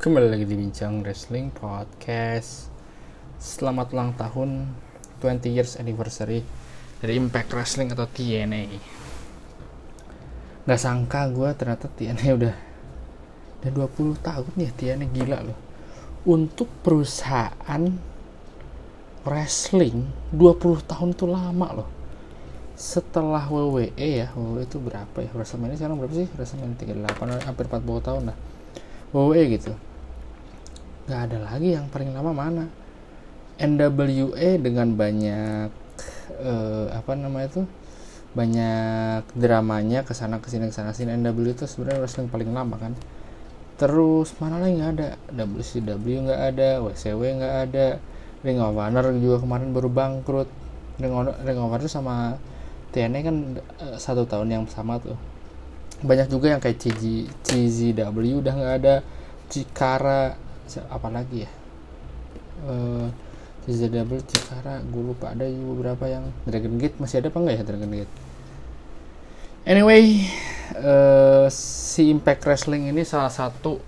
Kembali lagi di Bincang Wrestling Podcast. Selamat ulang tahun 20 years anniversary Dari Impact Wrestling atau TNA Gak sangka gue ternyata TNA udah Udah 20 tahun ya TNA gila loh. Untuk perusahaan Wrestling 20 tahun tuh lama loh. Setelah WWE ya WWE itu berapa ya? WrestleMania sekarang berapa sih? WrestleMania 38 hampir 40 tahun lah WWE gitu nggak ada lagi yang paling lama mana? NWA dengan banyak uh, apa namanya itu? Banyak dramanya ke sana ke sini ke sana sini NW itu sebenarnya wrestling paling lama kan. Terus mana lagi nggak ada? WCW nggak ada WCW nggak ada Ring of Honor juga kemarin baru bangkrut. Ring of, Ring of Honor sama TNA kan uh, satu tahun yang sama tuh. Banyak juga yang kayak CG, CZW udah nggak ada. Cikara apa lagi ya? Uh, CZW Cikara gue lupa ada beberapa yang Dragon Gate masih ada apa enggak ya Dragon Gate? Anyway uh, si Impact Wrestling ini salah satu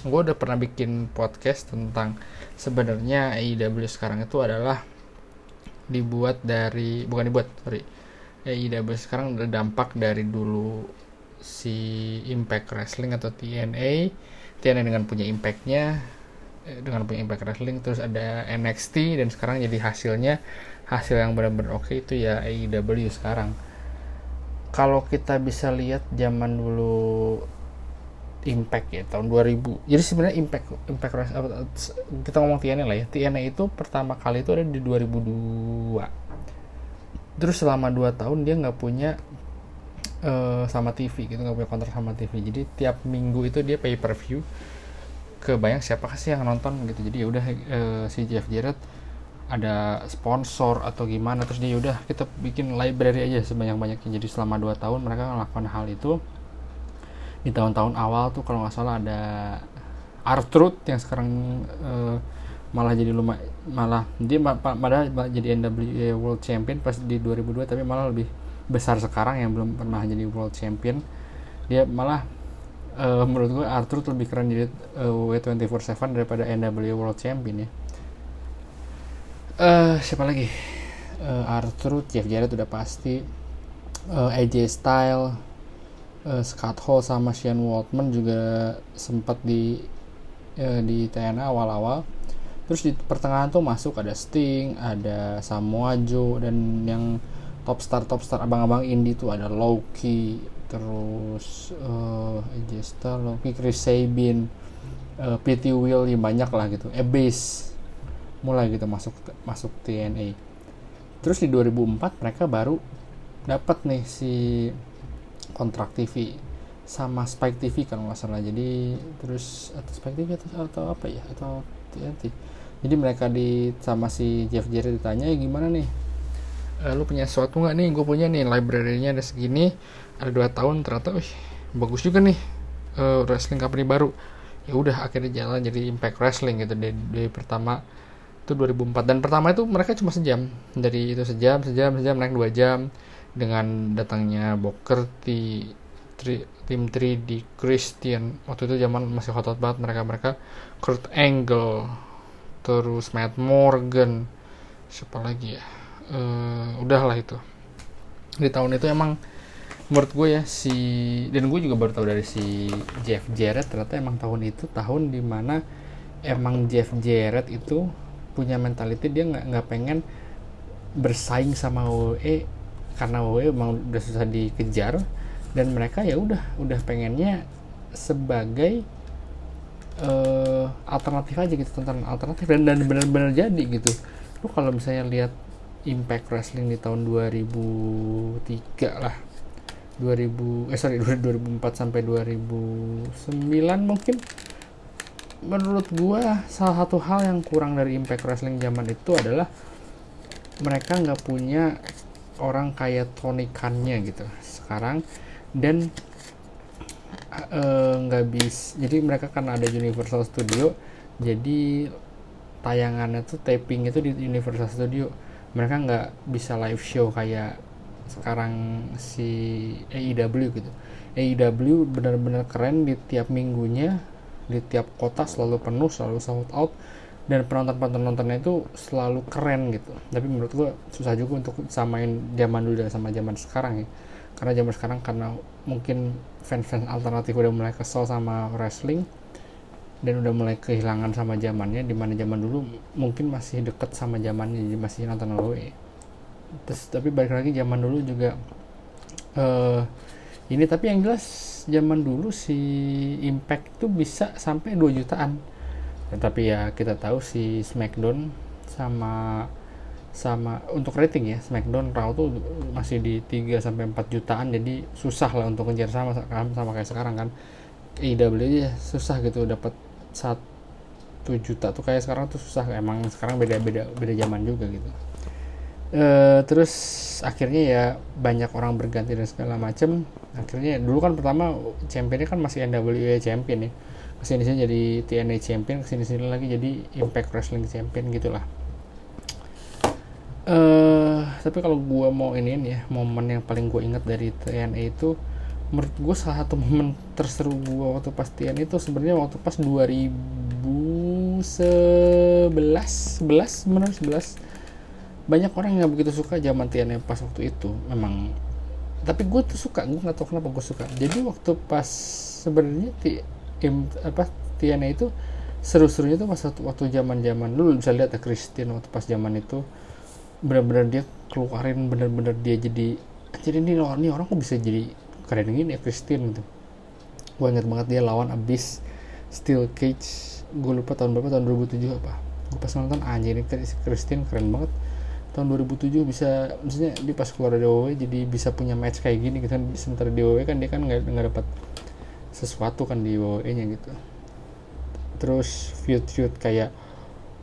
gue udah pernah bikin podcast tentang sebenarnya AEW sekarang itu adalah dibuat dari bukan dibuat sorry AEW sekarang dampak dari dulu si Impact Wrestling atau TNA TNA dengan punya impactnya eh, dengan punya impact wrestling terus ada NXT dan sekarang jadi hasilnya hasil yang benar-benar oke okay itu ya AEW sekarang. Kalau kita bisa lihat zaman dulu Impact ya tahun 2000 jadi sebenarnya Impact Impact kita ngomong TNA lah ya. TNA itu pertama kali itu ada di 2002 terus selama 2 tahun dia nggak punya uh, sama TV gitu nggak punya kontrak sama TV jadi tiap minggu itu dia pay per view kebayang siapa sih yang nonton gitu. Jadi ya udah uh, si Jeff Jarrett ada sponsor atau gimana terus dia ya udah kita bikin library aja sebanyak banyaknya jadi selama 2 tahun mereka melakukan hal itu. Di tahun-tahun awal tuh kalau nggak salah ada Artruth yang sekarang uh, malah jadi lumayan malah dia pada jadi NWA World Champion pas di 2002 tapi malah lebih besar sekarang yang belum pernah jadi world champion dia malah uh, menurut gue Arthur lebih keren jadi uh, W24/7 daripada NWA World Champion ya. Uh, siapa lagi? Uh, Arthur Jeff Jarrett udah pasti. Uh, AJ Style uh, Scott Hall sama Shane Waltman juga sempat di uh, di TNA awal-awal. Terus di pertengahan tuh masuk ada Sting ada Samoa Joe dan yang top star top star abang-abang indie tuh ada Loki terus uh, AJ Star Loki Chris Sabin uh, PT Will ya banyak lah gitu. Abyss mulai gitu masuk masuk TNA terus di 2004 mereka baru dapat nih si kontrak TV sama Spike TV kan nggak salah. Jadi terus atau Spike TV atau, atau apa ya? Atau TNT jadi mereka di sama si Jeff Jarrett ditanya ya gimana nih lu punya sesuatu nggak nih? Gue punya nih library-nya ada segini ada dua tahun ternyata wih bagus juga nih uh, wrestling company baru. Ya udah akhirnya jalan jadi Impact Wrestling gitu dari, dari pertama itu 2004 dan pertama itu mereka cuma sejam. Dari itu sejam sejam sejam naik dua jam. Dengan datangnya Booker tri, tim 3 di Christian. Waktu itu zaman masih hot, hot banget mereka mereka Kurt Angle terus Matt Morgan siapa lagi ya uh, udahlah itu. Di tahun itu emang menurut gue ya si dan gue juga baru tahu dari si Jeff Jarrett ternyata emang tahun itu tahun di mana emang Jeff Jarrett itu punya mentality dia nggak nggak pengen bersaing sama WWE karena WWE emang udah susah dikejar dan mereka ya udah udah pengennya sebagai uh, alternatif aja gitu tentang alternatif dan dan benar-benar jadi gitu. Lu kalau misalnya lihat Impact Wrestling di tahun 2003 lah. 2000 eh sorry 2004 sampai 2009 mungkin. Menurut gua salah satu hal yang kurang dari Impact Wrestling zaman itu adalah mereka nggak punya orang kayak Tony Khan-nya gitu sekarang. Dan nggak uh, bisa jadi mereka kan ada Universal Studio jadi tayangannya tuh taping itu di Universal Studio mereka nggak bisa live show kayak sekarang si AEW gitu. AEW benar-benar keren di tiap minggunya di tiap kota selalu penuh selalu sold out dan penonton penontonnya itu selalu keren gitu. Tapi menurut gue susah juga untuk samain zaman dulu sama zaman sekarang ya. Karena zaman sekarang karena mungkin fans-fans alternatif udah mulai kesel sama wrestling dan udah mulai kehilangan sama zamannya di mana zaman dulu mungkin masih deket sama zamannya jadi masih nonton WWE terus tapi balik lagi zaman dulu juga uh, ini tapi yang jelas zaman dulu si Impact tuh bisa sampai 2 jutaan. Tetapi ya kita tahu si SmackDown sama sama untuk rating ya SmackDown Raw tuh masih di 3 sampai 4 jutaan jadi susah lah untuk ngejar sama sama kayak sekarang kan. AEW aja susah gitu dapat satu juta tuh kayak sekarang tuh susah. Emang sekarang beda beda beda zaman juga gitu. E, terus akhirnya ya banyak orang berganti dan segala macem. Akhirnya dulu kan pertama championnya kan masih NWA champion ya. Ke sini sini jadi TNA champion ke sini sini lagi jadi Impact Wrestling champion gitulah. Uh, tapi kalau gue mau ini ya momen yang paling gue ingat dari TNA itu menurut gue salah satu momen terseru gue waktu pas TNA itu sebenarnya waktu pas 2011 11 benar 11 banyak orang yang begitu suka zaman TNA pas waktu itu memang. Tapi gue tuh suka gue nggak tahu kenapa gue suka. Jadi waktu pas sebenarnya tim apa TNA itu seru-serunya tuh pas waktu, waktu zaman zaman dulu. Bisa lihat ya Christine waktu pas zaman itu benar-benar dia keluarin benar-benar dia jadi jadi ini orang ini orang kok bisa jadi keren gini ya Christine gitu. Gue inget banget dia lawan abis Steel Cage. Gue lupa tahun berapa tahun 2007 apa. Gue pas nonton anjir ini Christine keren banget. Tahun 2007 bisa maksudnya dia pas keluar dari WWE jadi bisa punya match kayak gini gitu kan. Sementara di WWE kan dia kan nggak nggak dapat sesuatu kan di WWE nya gitu. Terus feud feud kayak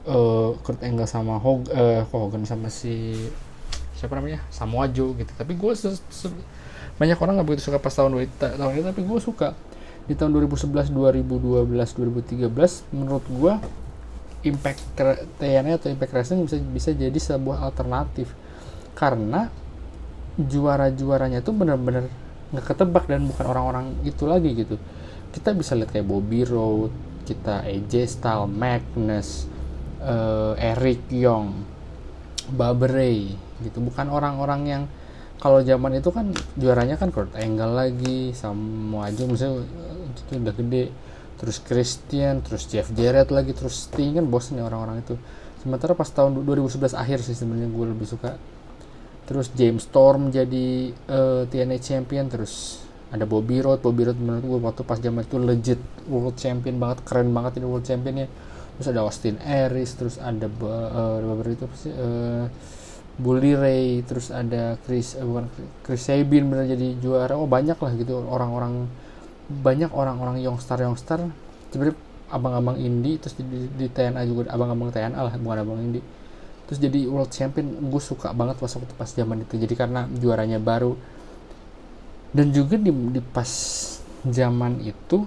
uh, Kurt Angle sama Hog uh, Hogan sama si siapa namanya? Samoa Joe gitu. Tapi gue banyak orang nggak begitu suka pas tahun tahun ini tapi gue suka. Di tahun 2011 2012 2013 menurut gue impact TNA atau impact wrestling bisa bisa jadi sebuah alternatif. Karena juara-juaranya tuh benar-benar nggak ketebak dan bukan orang-orang itu lagi gitu. Kita bisa lihat kayak Bobby Roode kita AJ Styles Magnus uh, Eric Young, Babrey gitu. Bukan orang-orang yang kalau zaman itu kan juaranya kan Kurt Angle lagi sama aja misalnya itu udah gede. Terus Christian terus Jeff Jarrett lagi terus Sting kan bosan nih orang-orang itu. Sementara pas tahun 2011 akhir sih sebenarnya gue lebih suka. Terus James Storm jadi uh, eh, TNA champion terus ada Bobby Roode. Bobby Roode menurut gue waktu pas zaman itu legit world champion banget keren banget ini world championnya. Terus ada Austin Aries terus ada uh, beberapa itu uh, Bully Ray terus ada Chris uh, bukan Chris Sabin benar jadi juara. Oh banyak lah gitu orang-orang banyak orang-orang youngstar youngstar sebenarnya abang-abang indie terus di, di TNA juga abang-abang TNA lah bukan abang indie. Terus jadi world champion gue suka banget pas waktu pas zaman itu. Jadi karena juaranya baru. Dan juga di, di pas zaman itu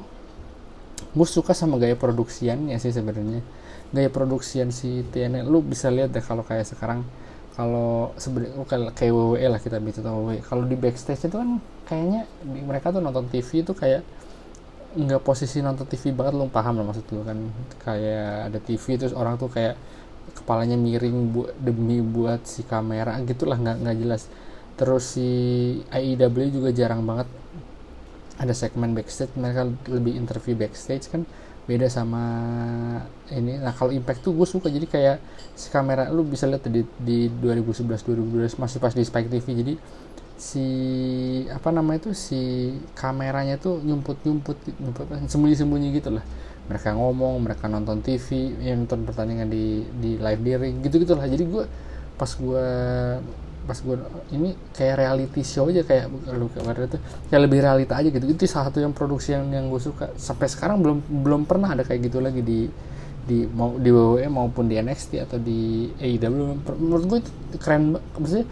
gue suka sama gaya produksiannya sih sebenarnya. Gaya produksian si TNA lu bisa lihat deh kalau kayak sekarang kalau sebenarnya oh, kayak WWE lah kita bisa tahu WWE kalau di backstage itu kan kayaknya mereka tuh nonton TV itu kayak nggak posisi nonton TV banget lu paham lah maksud lu kan. Kayak ada TV terus orang tuh kayak kepalanya miring buat demi buat si kamera gitulah nggak nggak jelas. Terus si AEW juga jarang banget ada segmen backstage mereka lebih interview backstage kan beda sama ini. Nah kalau impact tuh gue suka. Jadi kayak si kamera lu bisa lihat di, di 2011 2012 masih pas di Spike TV jadi si apa nama itu si kameranya tuh nyumput nyumput sembunyi sembunyi gitu lah. Mereka ngomong mereka nonton TV yang nonton pertandingan di di live di ring gitu gitulah jadi gue pas gue pas gue ini kayak reality show aja kayak lu kemarin itu kayak lebih realita aja gitu. Itu salah satu yang produksi yang yang gue suka. Sampai sekarang belum belum pernah ada kayak gitu lagi di di mau di WWE maupun di NXT atau di AEW menurut gue itu keren maksudnya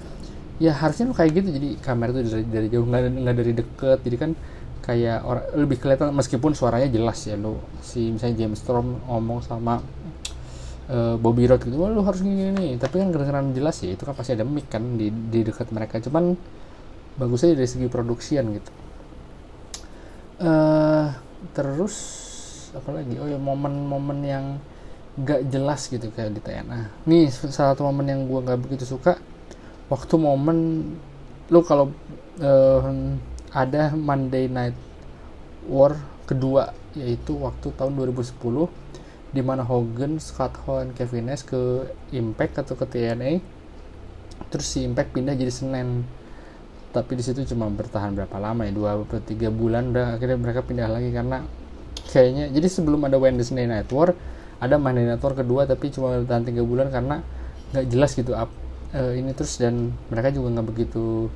ya harusnya lu kayak gitu. Jadi kamera tuh dari, dari jauh nggak nggak dari deket. Jadi kan kayak orang lebih kelihatan meskipun suaranya jelas ya lo si misalnya James Storm ngomong sama uh, Bobby Roode gitu wah lu harus gini nih tapi kan kedengeran jelas ya itu kan pasti ada mic kan di, di dekat mereka. Cuman bagus aja dari segi produksian gitu. Uh, terus apalagi oh ya momen-momen yang gak jelas gitu kayak di TNA nih salah satu momen yang gue nggak begitu suka waktu momen lu kalau uh, ada Monday Night War kedua yaitu waktu tahun 2010 di mana Hogan, Scott Hall, Kevin Nash ke Impact atau ke TNA terus si Impact pindah jadi Senin tapi di situ cuma bertahan berapa lama ya? Dua atau tiga bulan udah akhirnya mereka pindah lagi karena kayaknya jadi sebelum ada Wednesday Night War ada Monday Night kedua tapi cuma bertahan tiga bulan karena nggak jelas gitu up, uh, ini terus dan mereka juga nggak begitu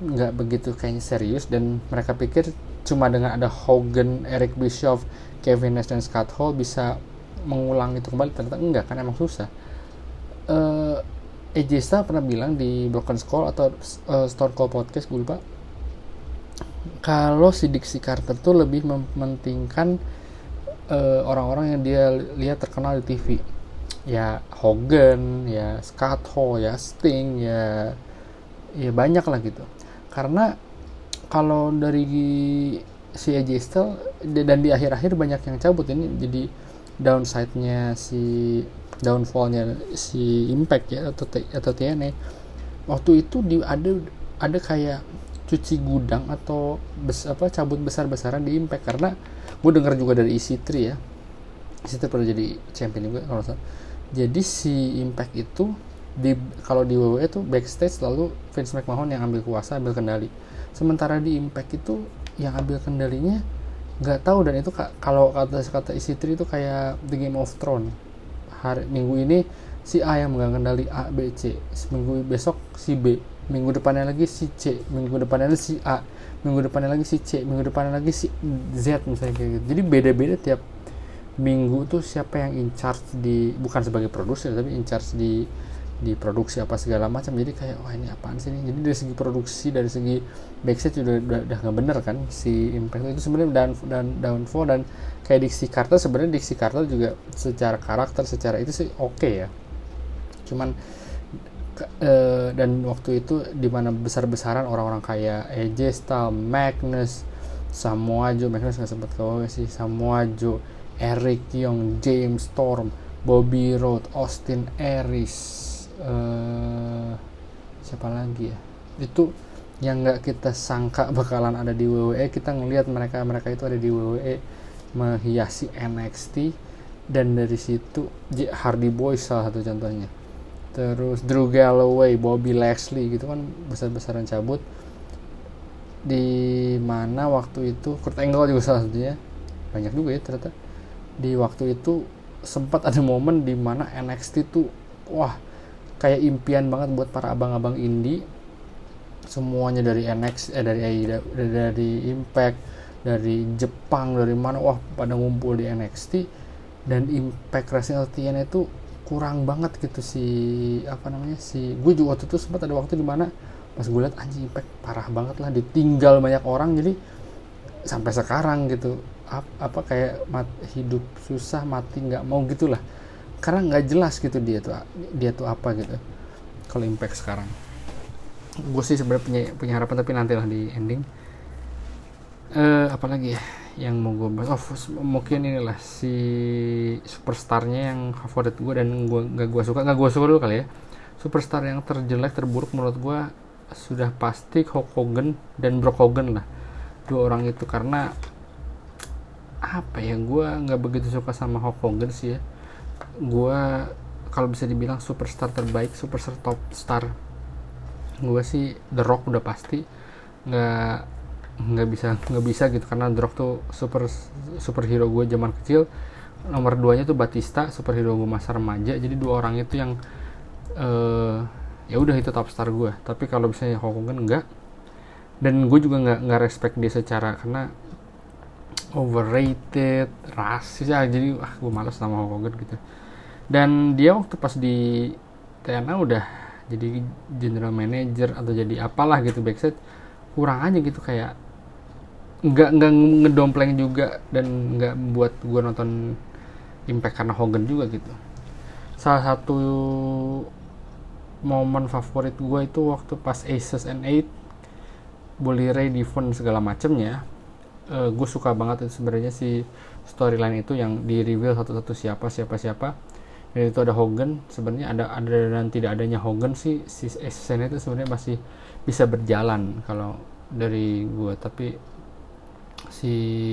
nggak begitu kayaknya serius dan mereka pikir cuma dengan ada Hogan, Eric Bischoff, Kevin Nash dan Scott Hall bisa mengulang itu kembali ternyata enggak kan emang susah. Uh, AJ Styles pernah bilang di Broken Skull atau uh, Stone Cold Podcast gue lupa. Kalau si Dixie Carter tuh lebih mementingkan uh, orang-orang yang dia lihat terkenal di TV ya Hogan ya Scott Hall ya Sting ya ya banyak lah gitu. Karena kalau dari si AJ Styles dan di akhir-akhir banyak yang cabut ini jadi downside-nya si downfallnya si Impact ya atau atau TNA waktu itu di ada ada kayak cuci gudang atau bes, apa cabut besar-besaran di Impact. Karena gue dengar juga dari EC3 ya. EC3 pernah jadi champion juga kalau salah. Jadi si Impact itu di kalau di WWE itu backstage selalu Vince McMahon yang ambil kuasa ambil kendali. Sementara di Impact itu yang ambil kendalinya nggak tahu dan itu kalau kata kata isi tri itu kayak The Game of Thrones. Hari minggu ini si A yang megang kendali A B C. Minggu besok si B. Minggu depannya lagi si C. Minggu depannya lagi si A. Minggu depannya lagi si C. Minggu depannya lagi si Z misalnya kayak gitu. Jadi beda-beda tiap minggu tuh siapa yang in charge di bukan sebagai produser tapi in charge di di produksi apa segala macam. Jadi kayak wah ini apaan sih ini? Jadi dari segi produksi dari segi backstage udah udah, udah nggak bener kan si impact itu sebenarnya dan dan downfall dan kayak Dixie Carter sebenarnya Dixie Carter juga secara karakter secara itu sih oke okay ya. Cuman uh, dan waktu itu di mana besar-besaran orang-orang kayak AJ Styles, Magnus, Samoa Joe, Magnus nggak sempat ke sih, Samoa Joe, Eric Young, James Storm, Bobby Roode, Austin Aries, uh, siapa lagi ya? Itu yang nggak kita sangka bakalan ada di WWE kita ngelihat mereka mereka itu ada di WWE menghiasi NXT dan dari situ Hardy Boys salah satu contohnya. Terus Drew Galloway, Bobby Lashley gitu kan besar-besaran cabut. Di mana waktu itu Kurt Angle juga salah satunya. Banyak juga ya ternyata. Di waktu itu sempat ada momen di mana NXT tuh wah kayak impian banget buat para abang-abang indie. Semuanya dari NX eh dari AIDA, dari Impact dari Jepang dari mana wah pada ngumpul di NXT dan Impact Wrestling LTN itu kurang banget gitu si apa namanya si gue juga waktu itu sempat ada waktu di mana pas gue liat anjing Impact parah banget lah ditinggal banyak orang. Jadi sampai sekarang gitu apa, apa kayak mat, hidup susah mati nggak mau gitulah karena nggak jelas gitu dia tuh dia tuh apa gitu kalau impact sekarang. Gue sih sebenarnya punya punya harapan tapi nantilah di ending. Uh, apa lagi ya yang mau gue bahas? Oh mungkin inilah si superstarnya yang favorit gue dan gue nggak gue suka. Nggak gue suka dulu kali ya. Superstar yang terjelek terburuk menurut gue sudah pasti Hulk Hogan dan Brock Hogan lah. Dua orang itu karena apa ya gue nggak begitu suka sama Hulk Hogan sih ya gue kalau bisa dibilang superstar terbaik superstar top star gue sih The Rock udah pasti. Nggak nggak bisa nggak bisa gitu karena The Rock tuh super superhero gue zaman kecil. Nomor duanya tuh Batista superhero gue masa remaja. Jadi dua orang itu yang uh, ya udah itu top star gue tapi kalau misalnya Hulk Hogan enggak dan gue juga nggak nggak respect dia secara karena overrated rasis. Ya jadi ah gue malas sama Hogan gitu. Dan dia waktu pas di TNA udah jadi general manager atau jadi apalah gitu backstage kurang aja gitu kayak nggak nggak ngedompleng juga dan nggak buat gue nonton impact karena Hogan juga gitu. Salah satu momen favorit gue itu waktu pas Aces and Eight Bully Ray Devon segala macemnya uh, gue suka banget itu sebenarnya si storyline itu yang di reveal satu-satu siapa siapa siapa. Dan itu ada Hogan sebenarnya ada ada dan tidak adanya Hogan sih si SSN itu sebenarnya masih bisa berjalan kalau dari gue tapi si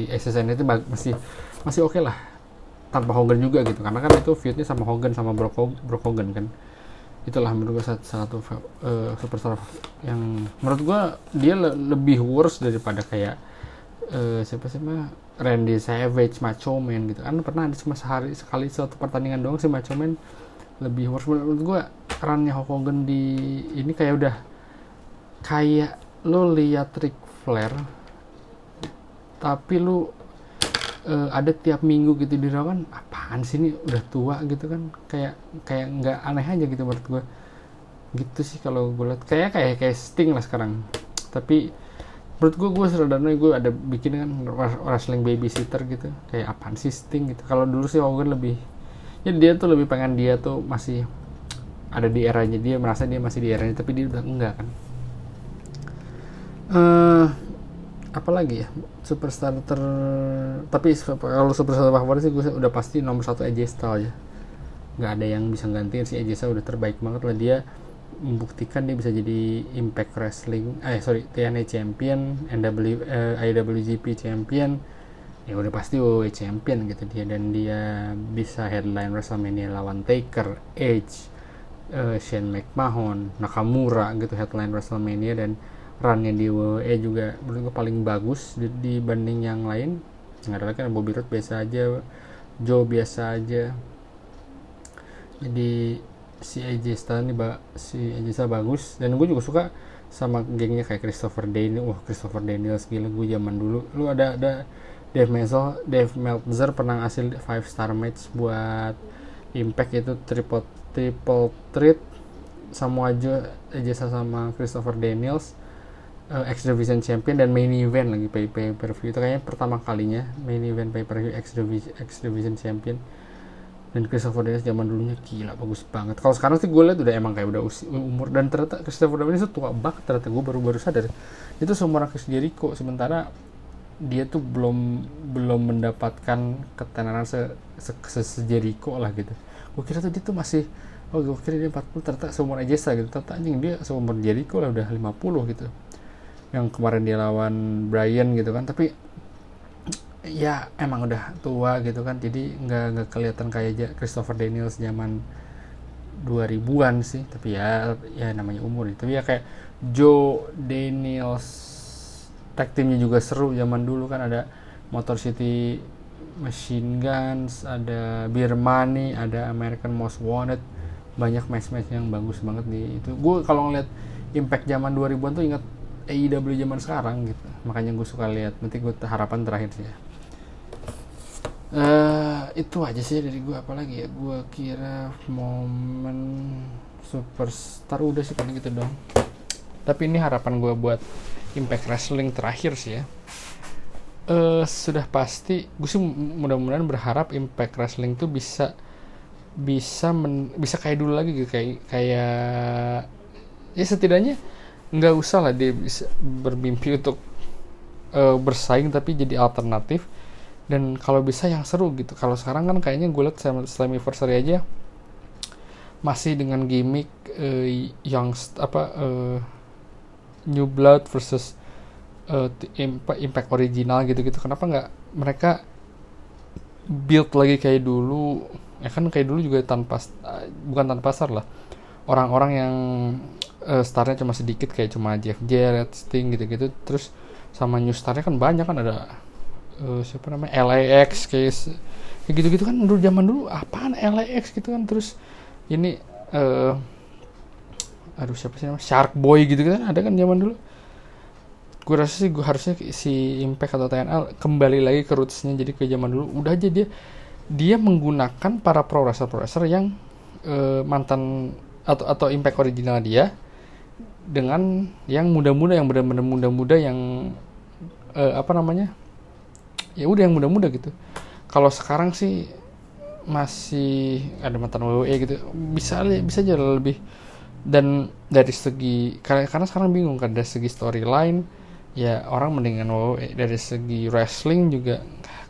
SSN itu masih masih oke okay lah tanpa Hogan juga gitu. Karena kan itu feudnya sama Hogan sama Brock, Brock Hogan kan. Itulah menurut gue satu, satu uh, superstar yang menurut gue dia le lebih worse daripada kayak uh, siapa sih mah Randy Savage, Macho Man gitu. Kan pernah ada cuma sehari sekali suatu pertandingan doang sih Macho Man. Lebih worse menurut gue runnya Hogan di ini kayak udah kayak lo lihat Ric Flair tapi lu uh, ada tiap minggu gitu di Rawan apaan sih ini udah tua gitu kan. Kayak kayak nggak aneh aja gitu menurut gue gitu sih kalau gue lihat. Kayak kayak kayak Sting lah sekarang. Tapi menurut gue gue sederhana gue ada bikin kan wrestling babysitter gitu. Kayak apaan sih Sting gitu. Kalau dulu sih Hogan lebih ya dia tuh lebih pengen dia tuh masih ada di eranya dia merasa dia masih di eranya tapi dia udah enggak kan. Uh, apa lagi ya? Superstar ter tapi kalau superstar favorit sih gue udah pasti nomor satu AJ Styles ya nggak ada yang bisa gantiin si AJ Styles udah terbaik banget lah. Dia membuktikan dia bisa jadi Impact Wrestling eh sorry TNA Champion NW eh, IWGP Champion ya udah pasti WWE Champion gitu dia. Dan dia bisa headline WrestleMania lawan Taker Edge uh, Shane McMahon Nakamura gitu headline WrestleMania. Dan runnya di WWE juga menurut gue paling bagus dibanding yang lain. Nggak ada lagi kan Bobby Roode biasa aja Joe biasa aja. Jadi si AJ Styles ini si AJ Styles bagus. Dan gue juga suka sama gengnya kayak Christopher Daniels wah Christopher Daniels gila gue zaman dulu. Lu ada ada Dave Meltzer Dave Meltzer pernah ngasih 5 star match buat Impact itu triple triple threat sama aja AJ sama Christopher Daniels uh, X Division Champion dan main event lagi pay pay per view itu kayaknya pertama kalinya main event pay per view X X Division Champion dan Christopher Daniels zaman dulunya gila bagus banget. Kalau sekarang sih gue lihat udah emang kayak udah usi, umur. Dan ternyata Christopher Daniels itu tua banget ternyata. Gue baru baru sadar. Itu seumuran Chris Jericho sementara dia tuh belum belum mendapatkan ketenaran se, se, se, se lah gitu. Gue kira tuh dia tuh masih oh gue kira dia 40 ternyata seumur aja gitu. Ternyata anjing dia seumur Jericho lah udah 50 gitu. Yang kemarin dia lawan Brian gitu kan. Tapi ya emang udah tua gitu kan. Jadi nggak nggak kelihatan kayak Christopher Daniels zaman 2000-an sih. Tapi ya ya namanya umur itu ya kayak Joe Daniels tag timnya juga seru zaman dulu kan. Ada Motor City Machine Guns ada Beer Money ada American Most Wanted. Banyak match-match yang bagus banget di itu. Gue kalau ngeliat Impact zaman 2000-an tuh ingat AEW zaman sekarang gitu. Makanya gue suka lihat. Nanti gue harapan terakhir sih ya uh, itu aja sih dari gue apalagi ya gue kira momen superstar udah sih paling gitu dong. Tapi ini harapan gue buat Impact Wrestling terakhir sih ya. Uh, sudah pasti gue sih mudah-mudahan berharap Impact Wrestling tuh bisa bisa men, bisa kayak dulu lagi gitu. Kayak kayak ya setidaknya nggak usah lah dia bisa bermimpi untuk uh, bersaing tapi jadi alternatif dan kalau bisa yang seru gitu. Kalau sekarang kan kayaknya gue liat Slammiversary aja masih dengan gimmick uh, yang apa uh, New Blood versus uh, Impact original gitu-gitu. Kenapa nggak mereka build lagi kayak dulu? Ya kan kayak dulu juga tanpa bukan tanpa pasar lah. Orang-orang yang uh, starnya cuma sedikit kayak cuma Jeff Jarrett, Sting gitu-gitu. Terus sama new starnya kan banyak kan ada uh, siapa namanya? LAX kayak gitu-gitu kan dulu zaman dulu apaan LAX gitu kan? Terus ini uh, aduh siapa sih namanya? Shark Boy gitu kan? Ada kan zaman dulu? Gue rasa sih gue harusnya si Impact atau TNL kembali lagi ke rootsnya. Jadi ke zaman dulu udah aja dia dia menggunakan para pro wrestler pro wrestler yang uh, mantan atau atau Impact original dia dengan yang muda-muda yang benar-benar muda-muda yang uh, apa namanya ya udah yang muda-muda gitu. Kalau sekarang sih masih ada mantan WWE gitu. Bisa bisa aja lebih. Dan dari segi karena, karena sekarang bingung kan dari segi storyline ya orang mendingan WWE dari segi wrestling juga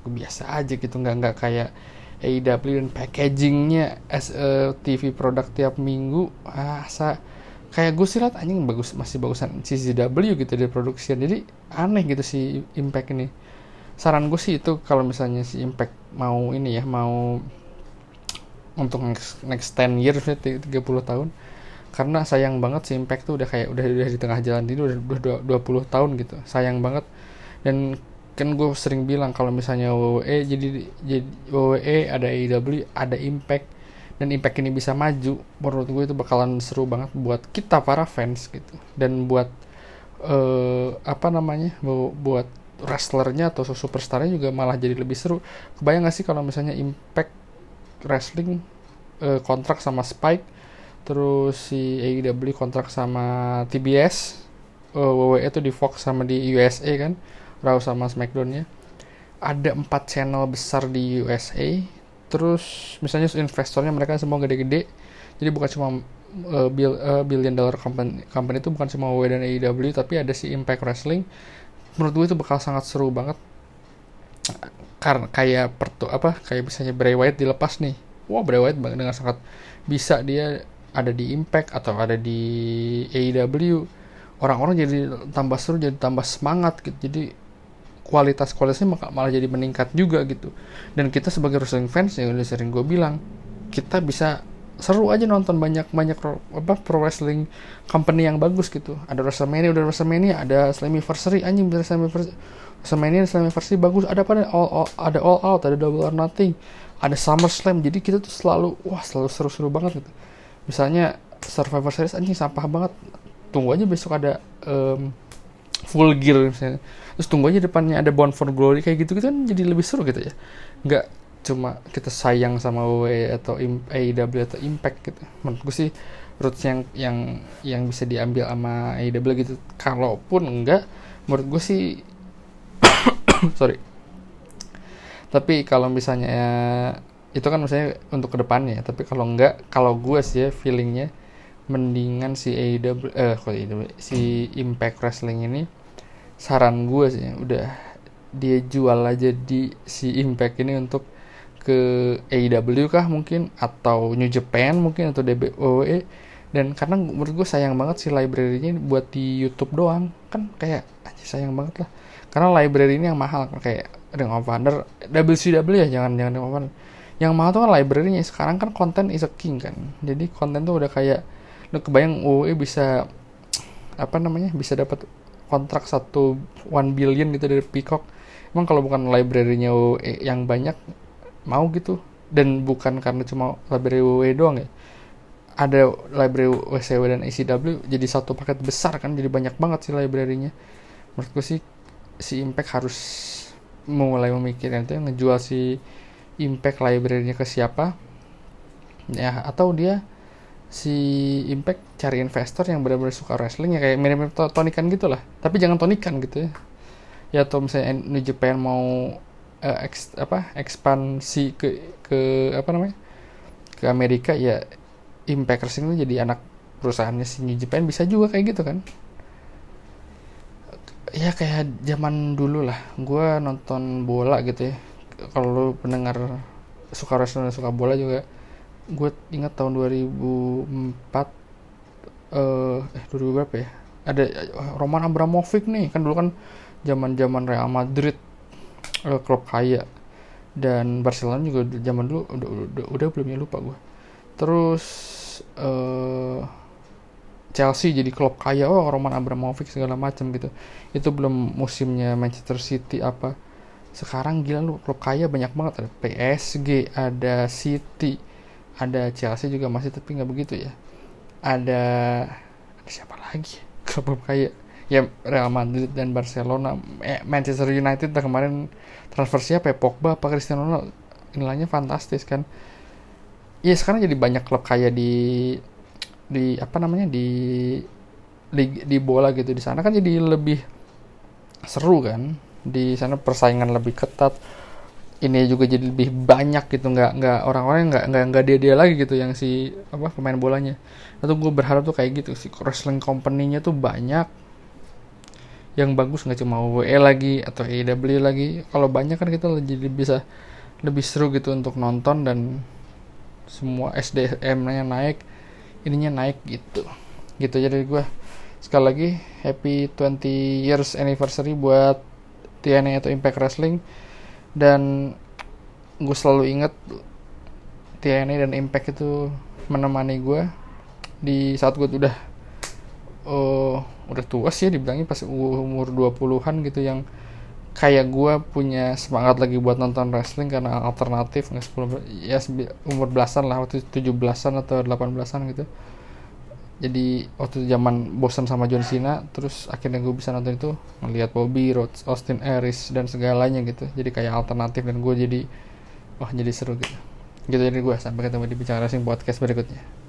biasa aja gitu. Nggak nggak kayak AEW dan packagingnya as a TV produk tiap minggu. Ah sa kayak gue sih liat anjing bagus masih bagusan CZW gitu dari produksi jadi aneh gitu si Impact ini saran gue sih itu kalau misalnya si Impact mau ini ya mau untuk next, next 10 years 30 tahun karena sayang banget si Impact tuh udah kayak udah udah di tengah jalan ini udah udah 20 tahun gitu sayang banget. Dan kan gue sering bilang kalau misalnya WWE jadi jadi WWE ada AEW ada Impact dan Impact ini bisa maju menurut gue itu bakalan seru banget buat kita para fans gitu. Dan buat uh, apa namanya buat wrestlernya atau superstarnya juga malah jadi lebih seru. Kebayang gak sih kalau misalnya Impact Wrestling uh, kontrak sama Spike terus si AEW kontrak sama TBS eh, WWE itu di Fox sama di USA kan Raw sama Smackdownnya. Ada empat channel besar di USA terus misalnya investornya mereka semua gede-gede jadi bukan cuma uh, billion dollar company company itu bukan cuma WWE dan AEW tapi ada si Impact Wrestling menurut gue itu bakal sangat seru banget. Karena kayak pertu apa kayak misalnya Bray Wyatt dilepas nih. Wah Bray Wyatt dengan sangat bisa dia ada di Impact atau ada di AEW orang-orang jadi tambah seru jadi tambah semangat gitu. Jadi kualitas kualitasnya malah jadi meningkat juga gitu. Dan kita sebagai wrestling fans yang udah sering gue bilang kita bisa seru aja nonton banyak banyak apa pro wrestling company yang bagus gitu. Ada WrestleMania udah WrestleMania ada Slammiversary anjing Slammiversary WrestleMania Slammiversary bagus. Ada apa all, all ada All Out ada Double or Nothing ada SummerSlam. Jadi kita tuh selalu wah selalu seru-seru banget gitu. Misalnya Survivor Series anjing sampah banget. Tunggu aja besok ada um, full gear misalnya. Terus tunggu aja depannya ada Born for Glory kayak gitu gitu kan jadi lebih seru gitu ya. Nggak cuma kita sayang sama WWE atau AEW atau Impact gitu. Menurut gue sih roots yang yang yang bisa diambil sama AEW gitu. Kalaupun enggak menurut gue sih sorry. Tapi kalau misalnya itu kan misalnya untuk ke depannya. Tapi kalau enggak kalau gue sih ya feelingnya mendingan si AEW eh kok AEW si Impact Wrestling ini saran gue sih udah dia jual aja di si Impact ini untuk ke AEW kah mungkin atau New Japan mungkin atau WWE dan karena menurut gue sayang banget si library-nya buat di YouTube doang. Kan kayak aja sayang banget lah. Karena library ini yang mahal kayak Ring of Honor WCW ya jangan jangan Ring of Honor. Yang mahal tuh kan library-nya. Sekarang kan konten is a king kan. Jadi konten tuh udah kayak lu kebayang WWE bisa apa namanya bisa dapat kontrak satu one billion gitu dari Peacock. Emang kalau bukan library-nya WWE yang banyak mau gitu. Dan bukan karena cuma library WWE doang ya. Ada library WCW dan ECW jadi satu paket besar kan jadi banyak banget sih library-nya. Menurutku sih si Impact harus mulai memikirkan itu ngejual si Impact library-nya ke siapa. Ya atau dia si Impact cari investor yang benar-benar suka wrestling ya kayak mirip-mirip tonikan gitu lah. Tapi jangan tonikan gitu ya. Ya atau misalnya New Japan mau uh, eks, apa ekspansi ke ke apa namanya ke Amerika ya Impact itu jadi anak perusahaannya si New Japan bisa juga kayak gitu kan. Ya kayak zaman dulu lah. Gue nonton bola gitu ya. Kalau pendengar suka wrestling suka bola juga gue ingat tahun 2004 eh eh 2000 berapa ya? Ada eh, Roman Abramovich nih. Kan dulu kan zaman zaman Real Madrid uh, klub kaya dan Barcelona juga zaman dulu udah udah, udah belum ya lupa gue terus uh, Chelsea jadi klub kaya oh Roman Abramovich segala macam gitu. Itu belum musimnya Manchester City apa. Sekarang gila lu klub kaya banyak banget. Ada PSG ada City ada Chelsea juga masih tapi nggak begitu ya. Ada, ada siapa lagi klub kayak ya Real Madrid dan Barcelona. Eh, Manchester United dah kemarin transfer siapa ya? Pogba apa Cristiano Ronaldo? Nilainya fantastis kan? Ya sekarang jadi banyak klub kayak di di apa namanya di di, di bola gitu. Di sana kan jadi lebih seru kan? Di sana persaingan lebih ketat. Ini juga jadi lebih banyak gitu. Nggak nggak orang-orang nggak nggak nggak dia dia lagi gitu yang si apa pemain bolanya. Atau gue berharap tuh kayak gitu si wrestling company-nya tuh banyak yang bagus nggak cuma WWE lagi atau AEW lagi. Kalau banyak kan kita jadi bisa lebih seru gitu untuk nonton dan semua SDM-nya naik ininya naik gitu. Gitu jadi gue sekali lagi happy 20 years anniversary buat TNA atau Impact Wrestling. Dan gue selalu inget TNA dan Impact itu menemani gue di saat gue udah oh udah tua sih dibilangnya pas umur 20-an gitu yang kayak gue punya semangat lagi buat nonton wrestling karena alternatif nggak sepuluh ya umur belasan lah waktu tujuh belasan atau delapan belasan gitu. Jadi waktu zaman bosan sama John Cena terus akhirnya gue bisa nonton itu ngelihat Bobby Rhodes Austin Aries dan segalanya gitu. Jadi kayak alternatif dan gue jadi wah jadi seru gitu. Gitu jadi gue sampai ketemu di bicara racing podcast berikutnya